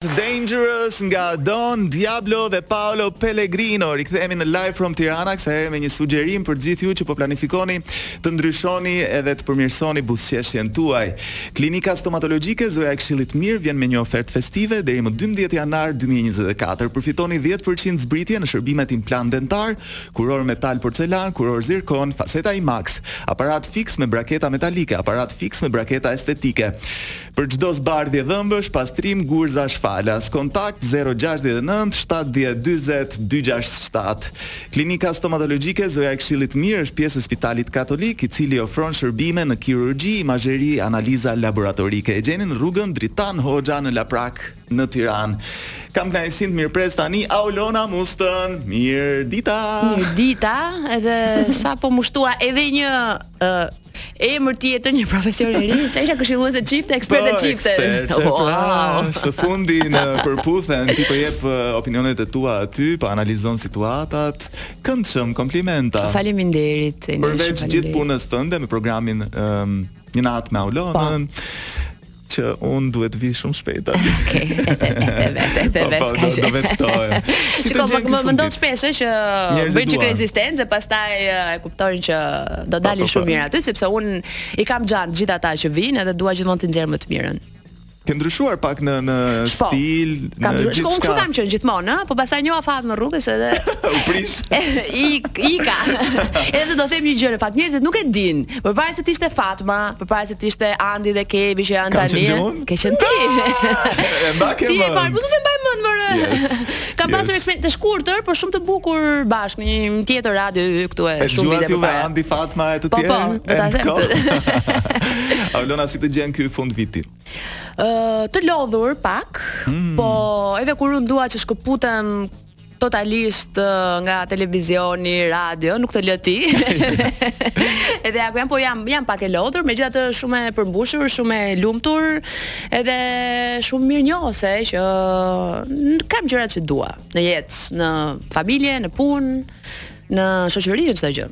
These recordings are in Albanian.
Dangerous nga Don Diablo dhe Paolo Pellegrino. Rikthehemi në Live from Tirana, kësaj here me një sugjerim për të gjithë ju që po planifikoni të ndryshoni edhe të përmirësoni buzëqeshjen tuaj. Klinika Stomatologjike Zoja e Këshillit të Mirë vjen me një ofertë festive deri më dymbëdhjetë janar dy mijë e njëzet e katër. Përfitoni dhjetë për qind zbritje në shërbimet implant dentar, kurorë metal porcelan, kurorë zirkon, faceta IMAX, aparat fiks me braketa metalike, aparat fiks me braketa estetike. Për çdo zbardhje dhëmbësh, pastrim gurëzash falas. Kontakt, zero gjashtëdhjetë e nëntë, shtatëdhjetë, njëzet, dy gjashtë shtatë. Klinika Stomatologjike Zoja e Këshillit të Mirë është pjesë e Spitalit Katolik, i cili ofron shërbime në kirurgji, imazheri, analiza laboratorike. E gjeni në rrugën Dritan Hoxha në Laprakë, në Tiranë. Kam kënaqësinë të mirëpres tani Aulona Mustën. Mirë dita! Mirë dita, edhe sapo m'u shtua edhe një uh, Emër tjetër një profesion i ri, çka isha këshilluese çifte, eksperte po, çifte. Eksperte, pra, wow. pra, së fundi në Përputhen, ti po jep uh, opinionet e tua aty, po analizon situatat. Këndshëm, komplimenta. Faleminderit. Përveç gjithë punës tënde me programin um, një natë me Aulonën. Po. që un duhet vi shumë shpejt aty. Okej, edhe edhe edhe edhe ka gjë. Do vetë ftohem. Si të gjej. Më ndodh shpesh që bëj çik rezistencë, pastaj e kuptoj që do po, dalin po, shumë po. mirë aty sepse un i kam xhan gjithë ata që vijnë edhe dua gjithmonë të nxjerr më të mirën. Ke ndryshuar pak në në Shpo, stil, në gjithçka. Shikoj unë kam qenë gjithmonë, ëh, po pastaj njoha Fatin rrugës edhe u prish. Ik, ika. edhe do të them një gjë, Fat, njerëzit nuk e din. Përpara se të ishte Fatma, përpara Të ishte Andi dhe Kebi që janë tani. Kam qenë unë? Ke qenë ti. e mban Ti e parë, po s'e mbaj mend more. Yes. Kemi yes. pasur eksperiencë të shkurtër, por shumë të bukur bashkë në një tjetër radio këtu e shumë vite më parë. Andi Fatma e të tjerë. Po, po, do ta them. Aulona si të gjen ky fundviti. Ë, uh, të lodhur pak, hmm. po edhe kur unë dua që shkëputem totalisht nga televizioni, radio, nuk të lë ti. edhe ja ku jam, po jam jam pak e lodhur, megjithatë shumë e përmbushur, shumë e lumtur, edhe shumë mirënjohëse që kam gjërat që dua në jetë, në familje, në punë, në shoqëri, në çdo gjë.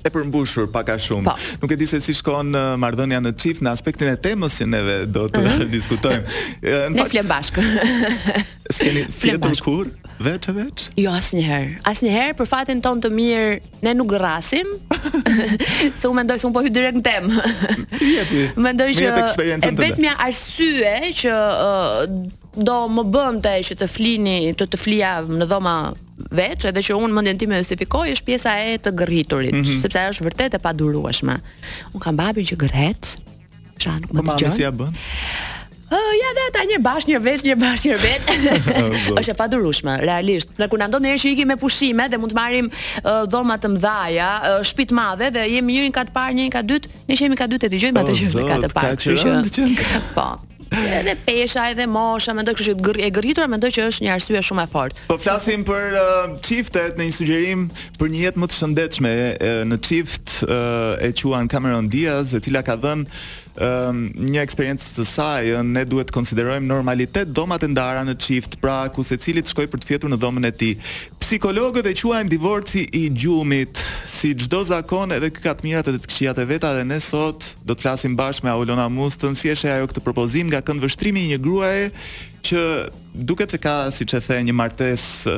e përmbushur pak a shumë. Pa. Po. Nuk e di se si shkon uh, marrëdhënia në çift në aspektin e temës që neve do të mm -hmm. diskutojmë. Ne flemë bashkë. S'keni fjetur kurrë? Veç e veç? Jo, asnjëherë. Asnjëherë, për fatin tonë të mirë, ne nuk gërhasim. se u mendoj se un po hy direkt në temë. Jepi. Mendoj që e vetmja arsye që uh, do më bënte që të flini, të të flija në dhoma veç, edhe që unë mendjen time justifikoj është pjesa e të gërhiturit, mm -hmm. sepse ajo është vërtet e padurueshme. Unë kam babin që gërhet, sa nuk më dëgjon. Po si ja bën? Uh, ja dhe ata një bashkë, një veç, një bashkë, një veç. është e padurueshme, realisht. Ne kur na ndodh ndonjëherë që ikim me pushime dhe mund të marrim uh, dhoma të mëdha, uh, shtëpi të madhe dhe jemi një kat parë, një kat dytë, ne jemi kat dytë e dëgjojmë atë që është kat parë. Po. edhe pesha edhe mosha mendoj kështu që e gërhitura mendoj që është një arsye shumë e fortë. Po flasim për uh, çiftet ne, një sugjerim për një jetë më të shëndetshme në çift uh, e quan Cameron Diaz, e cila ka dhënë um, një eksperiencë të saj, ne duhet të konsiderojmë normalitet dhomat e ndara në çift, pra ku secili të shkojë për të fjetur në dhomën e tij. Psikologët e quajnë divorci i gjumit. Si çdo zakon edhe ky ka të mirat edhe të këqijat e veta dhe ne sot do të flasim bashkë me Aulona Mustën si e sheh ajo këtë propozim nga këndvështrimi i një gruaje që duket se ka siç e the një martesë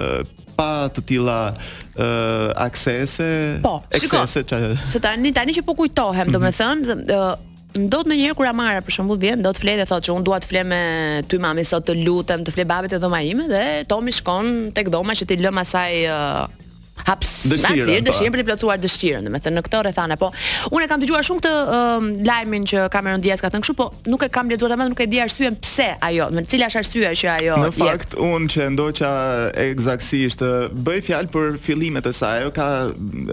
pa të tilla uh, aksese, po, eksese, shiko, që... se tani, tani që po kujtohem, mm -hmm. do me thënë, uh, Ndodh ndonjëherë kur Amara për shembull vjen, do të flejë dhe thotë që unë dua të fle me ty mami sot të lutem, të flejë babi te dhoma ime dhe Tomi shkon tek dhoma që t'i lëmë asaj uh, haps dëshirën, po. dëshirën për të plotësuar dëshirën, domethënë në këto rrethana. Po, unë e kam dëgjuar shumë këtë uh, lajmin që Cameron Diaz ka thënë kështu, po nuk e kam lexuar tamam, nuk e di arsyen pse ajo, në cila është arsyeja që ajo. Në fakt, unë që ndoqa eksaktësisht bën fjalë për fillimet e saj, ajo ka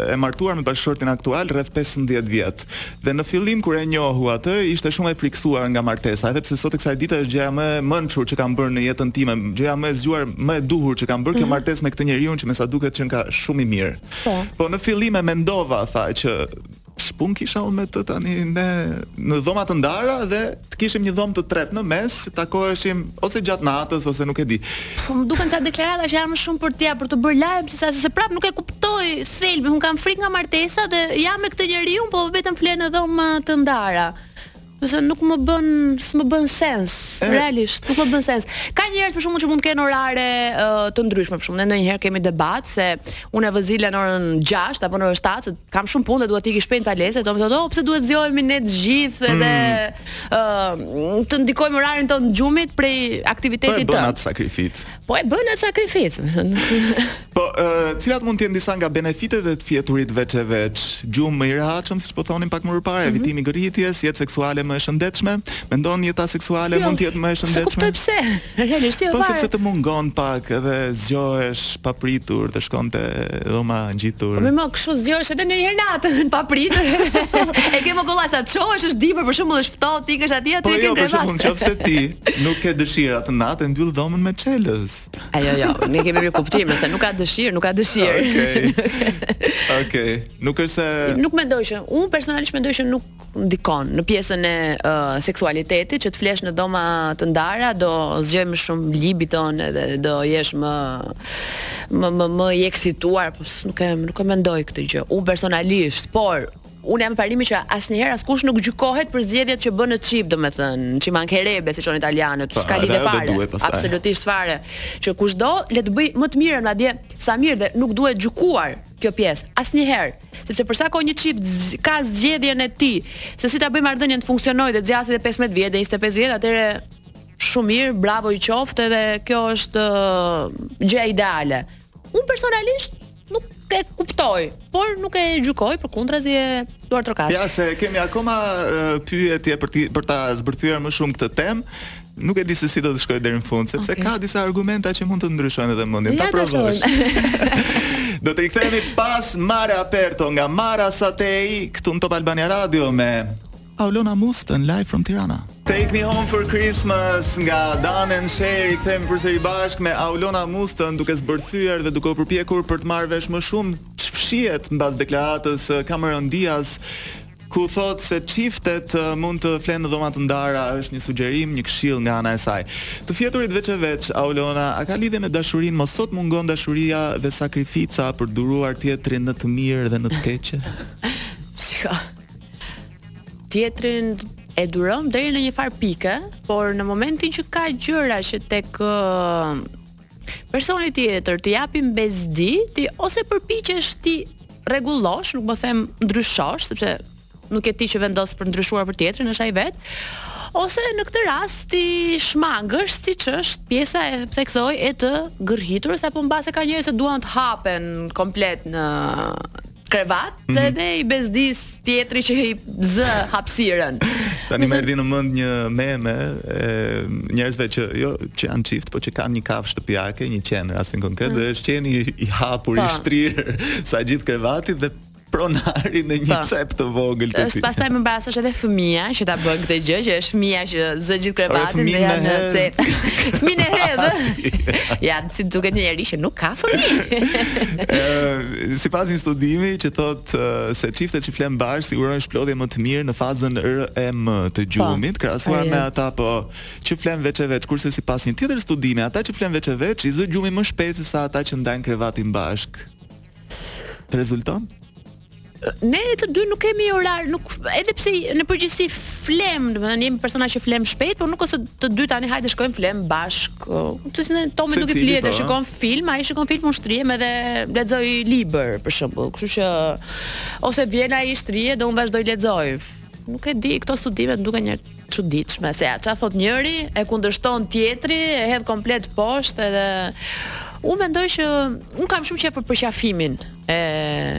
e martuar me bashkëshortin aktual rreth 15 vjet. Dhe në fillim kur e njohu atë, ishte shumë e frikësuar nga martesa, edhe pse sot e kësaj dite është gjëja më e mënçur që kam bërë në jetën time, gjëja më e zgjuar, më e duhur që kam bërë, kjo martesë me këtë njeriun që me sa duket qënka shumë i mirë. Po. Po në fillim e mendova, tha, që ç'punë kisha unë me të tani ne në dhoma të ndara dhe të kishim një dhomë të tretë në mes, që takoheshim Ose gjatë natës ose nuk e di. Po më duken ca deklarata që janë më shumë për t'ia për t'u bërë lajm se sa se prap nuk e kuptoj thelbin, un kam frikë nga martesa dhe jam me këtë njeriun, po vetëm fle në dhoma të ndara. Domethënë nuk më bën, s'më bën sens, e, realisht, nuk më bën sens. Ka njerëz për shembull që mund të kenë orare uh, të ndryshme, për shembull ne ndonjëherë kemi debat se unë vë zilen në orën 6 apo në orën 7, Kam shumë punë dhe dua të iki shpejt pa lezet, domethënë do pse duhet zgjohemi ne të gjithë edhe mm. ë të ndikojmë orarin tonë të gjumit prej aktivitetit tonë. Po e bën atë sakrificë. Po e bën atë sakrificë, më thënë. Po, cilat mund të jenë disa nga benefitet e të fjeturit veç e veç? Gjumë më i rehatshëm, siç po thonim pak më parë, mhm. evitimi i gërhitjes, jetë seksuale më e shëndetshme. Mendon jeta seksuale jo, mund të jetë më e shëndetshme? S'e kuptoj pse? Po sepse të mungon pak edhe zgjohesh papritur të shkon te dhoma ngjitur. Po më me kshu zgjohesh edhe ndonjëherë natën papritur. E ke më kollaj sesa të çohesh është dimër për shembull është ftohtë të ikësh atje aty po e ke krevat. Po jo për shembull nëse ti nuk ke dëshirë atë natë e mbyll dhomën me çelës. Ajo jo, ne kemi mirëkuptim se nuk ka dëshirë, nuk ka dëshirë. Okej. Okej. Nuk është se Nuk mendoj që unë personalisht mendoj që nuk ndikon në pjesën e uh, seksualitetit që të flesh në dhoma të ndara do zgjojë më shumë libidon edhe do jesh më më më, më i eksituar po nuk e nuk e mendoj këtë gjë unë personalisht por unë jam e parimit që asnjëherë askush nuk gjykohet për zgjedhjet që bën në çift, domethënë, ci mancherebbe, siç thonë italianët, po, s'ka lidhje fare. Absolutisht fare. Që kushdo le të bëjë më të mirën madje, sa mirë dhe nuk duhet gjykuar kjo pjesë asnjëherë. Sepse për sa kohë një çift ka zgjedhjen e tij se si ta bëjë marrëdhënien të funksionojë dhe të zgjasë edhe 15 vjet dhe 25 vjet, atëherë shumë mirë, bravo i qoftë edhe kjo është gjëja ideale. Unë personalisht nuk e kuptoj, por nuk e gjykoj, përkundrazi e duartrokas. Ja se kemi akoma pyetje për ti për ta zbërthyer më shumë këtë temë. Nuk e di se si do të shkojë deri në fund, sepse okay. ka disa argumenta që mund të ndryshojnë edhe mendin. Ja, ta provosh. do të rikthehemi pas Mare Aperto nga Mara Sattei këtu në Top Albania Radio me Aulona Mustën live from Tirana. Take me home for Christmas nga Dan and Shay kthehemi përsëri bashkë me Aulona Mustën duke zbërthyer dhe duke u përpjekur për të marrë vesh më shumë ç'fshihet mbas deklaratës Cameron Diaz ku thotë se çiftet mund të flenë në dhoma të ndara, është një sugjerim, një këshillë nga ana e saj. Të fjeturit veç e veç, Aulona, a ka lidhje me dashurinë, mos sot mungon dashuria dhe sakrifica për të duruar tjetrin në të mirë dhe në të keqe? Shiko. Tjetrin e duron deri në një farë pike, por në momentin që ka gjëra që tek Personi tjetër të japin bezdi, ti ose përpiqesh t'i rregullosh, nuk më them ndryshosh, sepse nuk je ti që vendos për ndryshuar për tjetrin, është ai vetë. Ose në këtë rast t'i shmangësh siç është pjesa e theksoj e të gërhiturit apo mbase ka njerëz që duan të hapen komplet në krevat, mhm. se mhm. edhe i bezdis tjetri që i zë hapësirën. Tani më erdhi në mend një meme e njerëzve që jo që janë çift, por që kanë një kafshë shtëpiake, një qen rastin konkret, mhm. dhe është qeni i, i hapur, pa. i po. shtrirë sa gjerë krevatit dhe pronari në një po. cep të vogël të tij. Është pastaj më pas është edhe fëmia që ta bën këtë gjë, që është fëmia që zë gjithë krevatin dhe janë në cep. Fëmijën e hedh. Ja, si duket njerëz që nuk kanë fëmijë. Sipas një studimi që thotë uh, se çiftet që flenë bashkë sigurojnë shplodhje më të mirë në fazën REM të po, gjumit, krahasuar me ata po që flenë veç e veç, kurse sipas një tjetër studimi, ata që flenë veç e veç i zë gjumi më shpejt se sa ata që ndajnë krevatin bashkë. Të rezulton? Ne të dy nuk kemi orar, nuk edhe pse në përgjithësi flem, domethënë jemi persona që flem shpejt, por nuk o se të dy tani hajde shkojmë flem bashkë. Nëse Tomit nuk i flihet e shikon film, ai shikon film unë shtrihem edhe lexoj libër, për shembull. Kështu që, ose vjen ai shtrihet dhe unë vazhdoj lexoj. Nuk e di, këto studime më duken një çik të çuditshme, se ja, ça thotë njëri, e kundërshton tjetri, e hedh komplet poshtë edhe... Unë mendoj që, unë kam shumë qejf përqafimin, e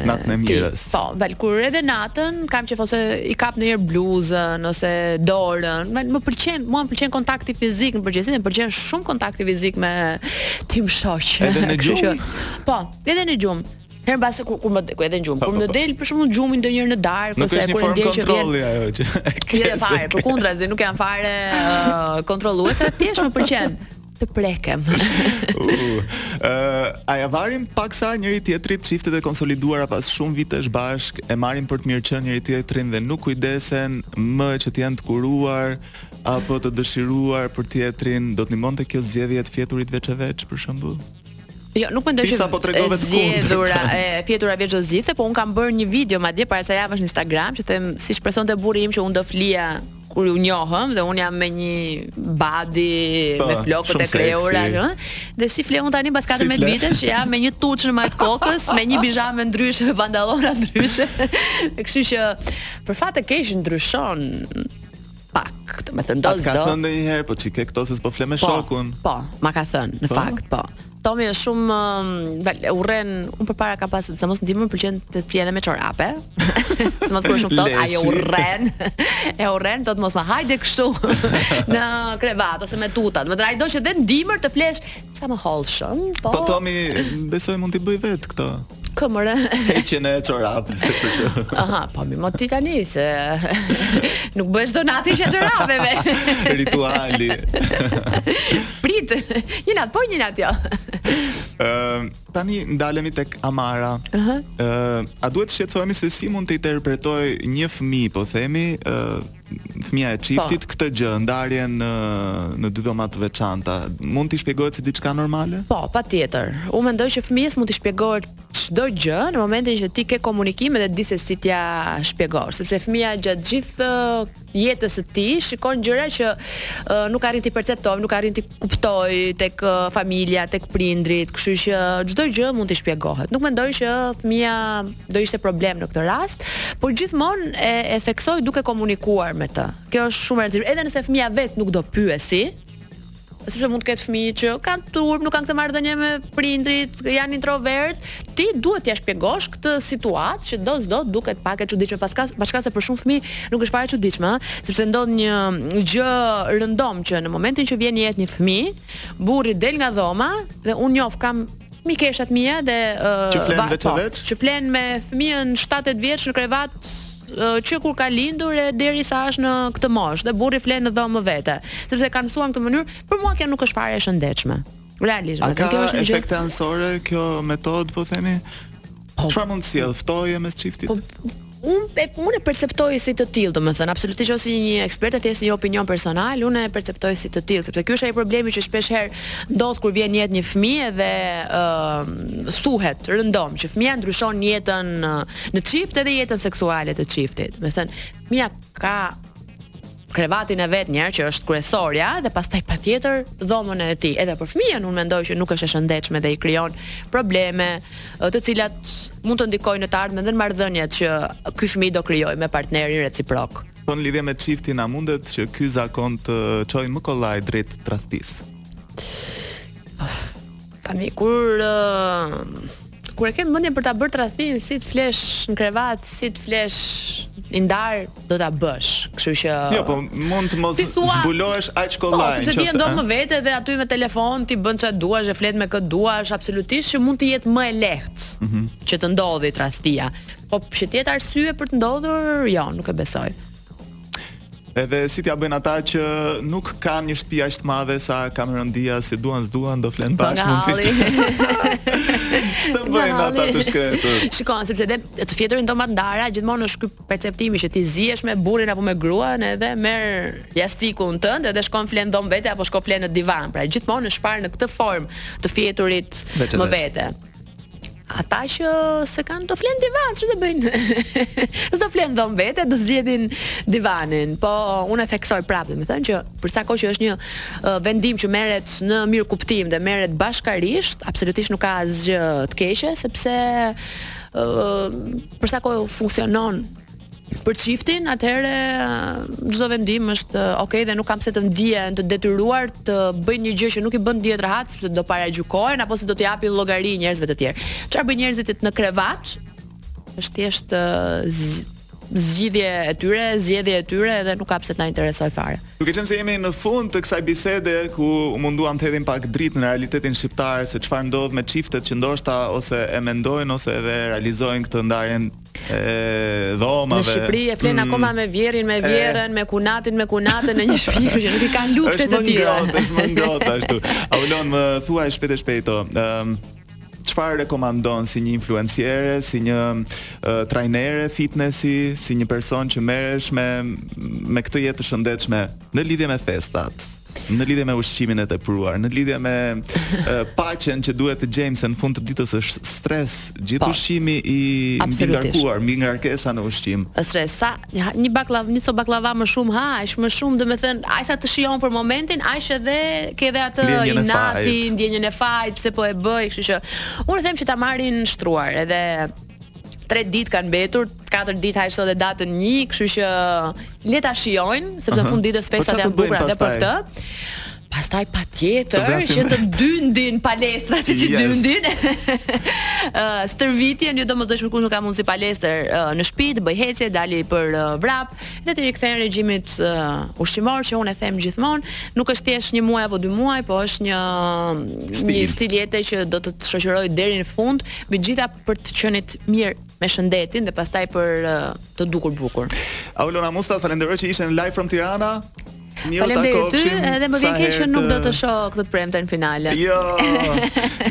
natën e mirë. Po, kur edhe natën kam qejf ose i kap ndonjëherë bluzën ose dorën. Më pëlqen, mua më pëlqen kontakti fizik në përgjithësi, më pëlqen shumë kontakti fizik me tim shoq. Edhe në gjumë. Po, edhe në gjumë. Her mbas ku ku më ku edhe në gjumë. Po, kur po, më po. del për shembull gjumi ndonjëherë në darkë ose kur ndiej që vjen. Nuk është një formë kontrolli ajo që. Jo, fare, përkundrazi nuk jam fare uh, kontrolluese, thjesht më pëlqen. të prekem. uh, a ia varim paksa njëri-tjetrit çiftet e konsoliduara pas shumë vitesh bashkë e marrin për të mirëqenë njëri-tjetrin dhe nuk kujdesen më që të jenë të kuruar apo të dëshiruar për tjetrin, do të ndihmonte kjo zgjedhje e të fjeturit veç e veç për shembull? Jo, nuk mendoj që po tregove të zgjedhura e fjetura veç do zgjidhte, po un kam bërë një video madje para ca javësh në Instagram që them si shpresonte burri im që un do flija kur u njohëm dhe un jam me një badi pa, po, me flokët e krehura ë dhe si fle un tani pas 14 vitesh jam me një tuç në majë të kokës me një pizhame ndryshe me pantallona ndryshe kështu që për fat të keq ndryshon pak, domethënë, do s'do. Ka thënë ndonjëherë, po ç'i ke këto se s'po fle me po, shokun. Po, ma ka thënë, në po. fakt, po. Tomi është shumë um, urren, unë përpara kam pasur sidomos në dimër më pëlqen të fle edhe me çorape. Sidomos kur shumë ftohtë ajo urren. e urren thotë mos më hajde kështu në krevat ose me tutat. Me thënë të drejtën dhe në dimër të flesh sa më hollshëm. Po, po Tomi besoj mund t'i bëjë vetë këtë. Këmërë. Heqjen e çorapit. Aha, po m'i mëso ti tani se nuk bësh donati që çorapeve. Rituali. Prit. Një natë po një natë jo. Ë, uh, tani ndalemi tek Amara. Ëh. Uh -huh. uh, a duhet të shqetësohemi se si mund të interpretojë një fëmijë, po themi, ë, uh, fëmija e çiftit këtë gjë, ndarjen në dy dhoma të veçanta, mund t'i shpjegohet si diçka normale? Po, patjetër. Unë mendoj që fëmijës mund t'i shpjegohet çdo gjë në momentin që ti ke komunikim dhe di se si t'ia shpjegosh, sepse fëmija gjatë gjithë jetës së tij shikon gjëra që uh, nuk arrin t'i perceptojë, nuk arrin t'i kuptoj tek familja, tek prindërit, kështu që çdo gjë mund të shpjegohet. Nuk mendoj që fëmija do ishte problem në këtë rast, por gjithmonë e, e theksoj duke komunikuar me të. Kjo është shumë e rëndësishme, edhe nëse fëmija vetë nuk do pyesi, sepse mund të ketë fëmijë që kanë turp, nuk kanë këtë marrëdhënie me prindërit, janë introvertë, Ti duhet t'ia shpjegosh këtë situatë që do s'do duket pak e çuditshme, paçka paçka se për shumë fëmijë nuk është fare e çuditshme, ëh, sepse ndodh një gjë rëndom që në momentin që vjen në jetë një fëmijë, burri del nga dhoma dhe unë njoh kam mikeshat e mia dhe uh, që flen vetë po, vet, që flen me fëmijën 7-8 vjeç në krevat që kur ka lindur e deri sa është në këtë moshë dhe burri flen në dhomë vete, sepse janë mësuar në këtë mënyrë, për mua kjo nuk është fare e shëndetshme. Realisht, A ka efekte anësore kjo metodë, po themi? Po. Çfarë mund të sjellë? Ftohje mes çiftit? Po, unë pe, unë e perceptoj si të tillë, domethënë, absolutisht jo si një eksperte, thjesht një opinion personal, unë e perceptoj si të tillë, sepse ky është ai problemi që shpeshherë ndodh kur vjen në jetë një fëmijë dhe ë uh, thuhet rëndom që fëmija ndryshon jetën në çift edhe jetën seksuale të çiftit. Domethënë, fëmija ka krevatin e vet njëherë që është kryesorja dhe pastaj patjetër dhomën e tij. Edhe për fëmijën unë mendoj që nuk është e shëndetshme dhe i krijon probleme të cilat mund të ndikojnë në të ardhmen dhe në marrëdhëniet që ky fëmijë do krijojë me partnerin reciprok. Po në lidhje me çiftin a mundet që ky zakon të çojë më kollaj drejt tradhtisë? Tani kur kur e ke mendjen për ta bërë tradhtinë si të flesh në krevat, si të flesh i ndarë, do ta bësh. Kështu që Jo, po mund të mos si thua, zbulohesh aq kollaj. Po, sepse ti je në dhomë më vete dhe aty me telefon ti bën çfarë duash dhe flet me kë duash, absolutisht që mund të jetë më e lehtë. Mm -hmm. Që të ndodhi tradhtia. Po që të jetë arsye për të ndodhur, jo, nuk e besoj. Edhe si t'ia bëjnë ata që nuk kanë një shtëpi aq të madhe sa Cameron Diaz, që duan s'duan do flenë bashkë mundësisht. Ç'të bëjnë ata të shkretët? Shiko, sepse dhe të fjeturit në dhoma të ndara, gjithmonë është ky perceptimi që ti zihesh me burrin apo me gruan edhe merr jastikun tënd edhe shkon flen në dhomë vete apo shkon flen në divan. Pra gjithmonë është parë në këtë formë të fjeturit më vete. Ata që s'e kanë do flenë në divan, ç'do bëjnë? S'do flenë dhomë vete, do zgjedhin divanin. Po, unë e theksoj prapë, domethënë që për sa kohë që është një uh, vendim që merret në mirëkuptim dhe merret bashkërisht, absolutisht nuk ka asgjë të keqe, sepse uh, për sa kohë funksionon për çiftin, atëherë çdo vendim është eh, ok dhe nuk kanë pse të ndihen të detyruar të bëjnë një gjë që nuk i bën të ndihen rehat, sepse do paragjykohen apo se do të japin llogari njerëzve të tjerë. Çfarë bëjnë njerëzit në krevat? Është thjesht eh, zgjidhje e tyre, zgjedhje e tyre dhe nuk ka pse të na interesojë fare. Duke qenë se jemi në fund të kësaj bisede ku u munduam të hedhim pak dritë në realitetin shqiptar se çfarë ndodh me çiftet që ndoshta ose e mendojnë ose edhe e realizojnë këtë ndarjen e dhomave. Në Shqipëri flenë mm. akoma me vjehrrin, me vjehrrën, me kunatin, me kunatën në një shtëpi që nuk i kanë lukset e tjera. Është më ngrohtë ashtu. Aulona më thuaj shpejt e shpejt,. Ëm çfarë rekomandon si një influencere, si një uh, trajnere fitnesi, si një person që merresh me me këtë jetë të shëndetshme në lidhje me festat? në lidhje me ushqimin e tepruar, në lidhje me paqen që duhet të gjejmë se në fund të ditës është stres, gjithë po, ushqimi i mbingarkuar, mbingarkesa në ushqim. Është stres, sa një bakllava, një copë bakllava më shumë ha, është më shumë, domethënë, aq sa të shijon për momentin, aq edhe ke edhe atë inatin, ndjenjën e fajit, pse po e bëj, kështu që unë them që ta marrin shtruar edhe tre ditë kanë mbetur, katër ditë ha sot e datën 1, kështu që le ta shijojnë, sepse në fund të ditës po festat janë të bukura edhe për këtë. Pastaj patjetër që të dynden palestrave siç dynden uh, Stërvitjen jo domosdoshmërisht kush nuk ka mundësi palestër uh, Në shpi të bëjë ecje, të dalë për uh, vrap Dhe të rikthehen regjimit uh, ushqimor Që unë e them gjithmonë Nuk është thjesht një muaj apo dy muaj Po është një stil, një stil jete që do të të shoqërojë deri në fund mbi të gjitha për të qenit mirë me shëndetin dhe pastaj për uh, të dukur bukur. Aulona Musta, të falënderoj që ishe në live from Tirana. Faleminderit ty, edhe më vjen keq që nuk do të të shoh këtë të premte në finale. Jo.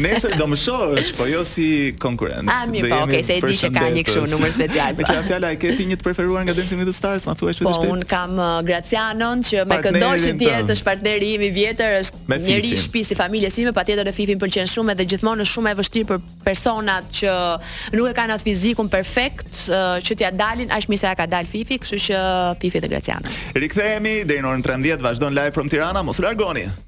Nesër do më shohësh, po jo si konkurrent. Ah, mirë, po, okay, se e di që ka një kështu numër special. Meqë ra fjala, a ke ti një të preferuar nga Dancing with the Stars, ma thuaj shpejt. Po, unë kam uh, Gracianon që megjithëqë dihet është partneri im i vjetër, është njeri i shtëpisë, i familjes sime, patjetër e Fifin e pëlqej shumë edhe gjithmonë është shumë e vështirë për personat që nuk e kanë atë fizikun perfekt që t'ia dalin aq mirë sa ia ka dalë Fifi, kështu që Fifi dhe Graciano. Rikthehemi deri në orën 13, vazhdon live from Tirana, mos u largoni.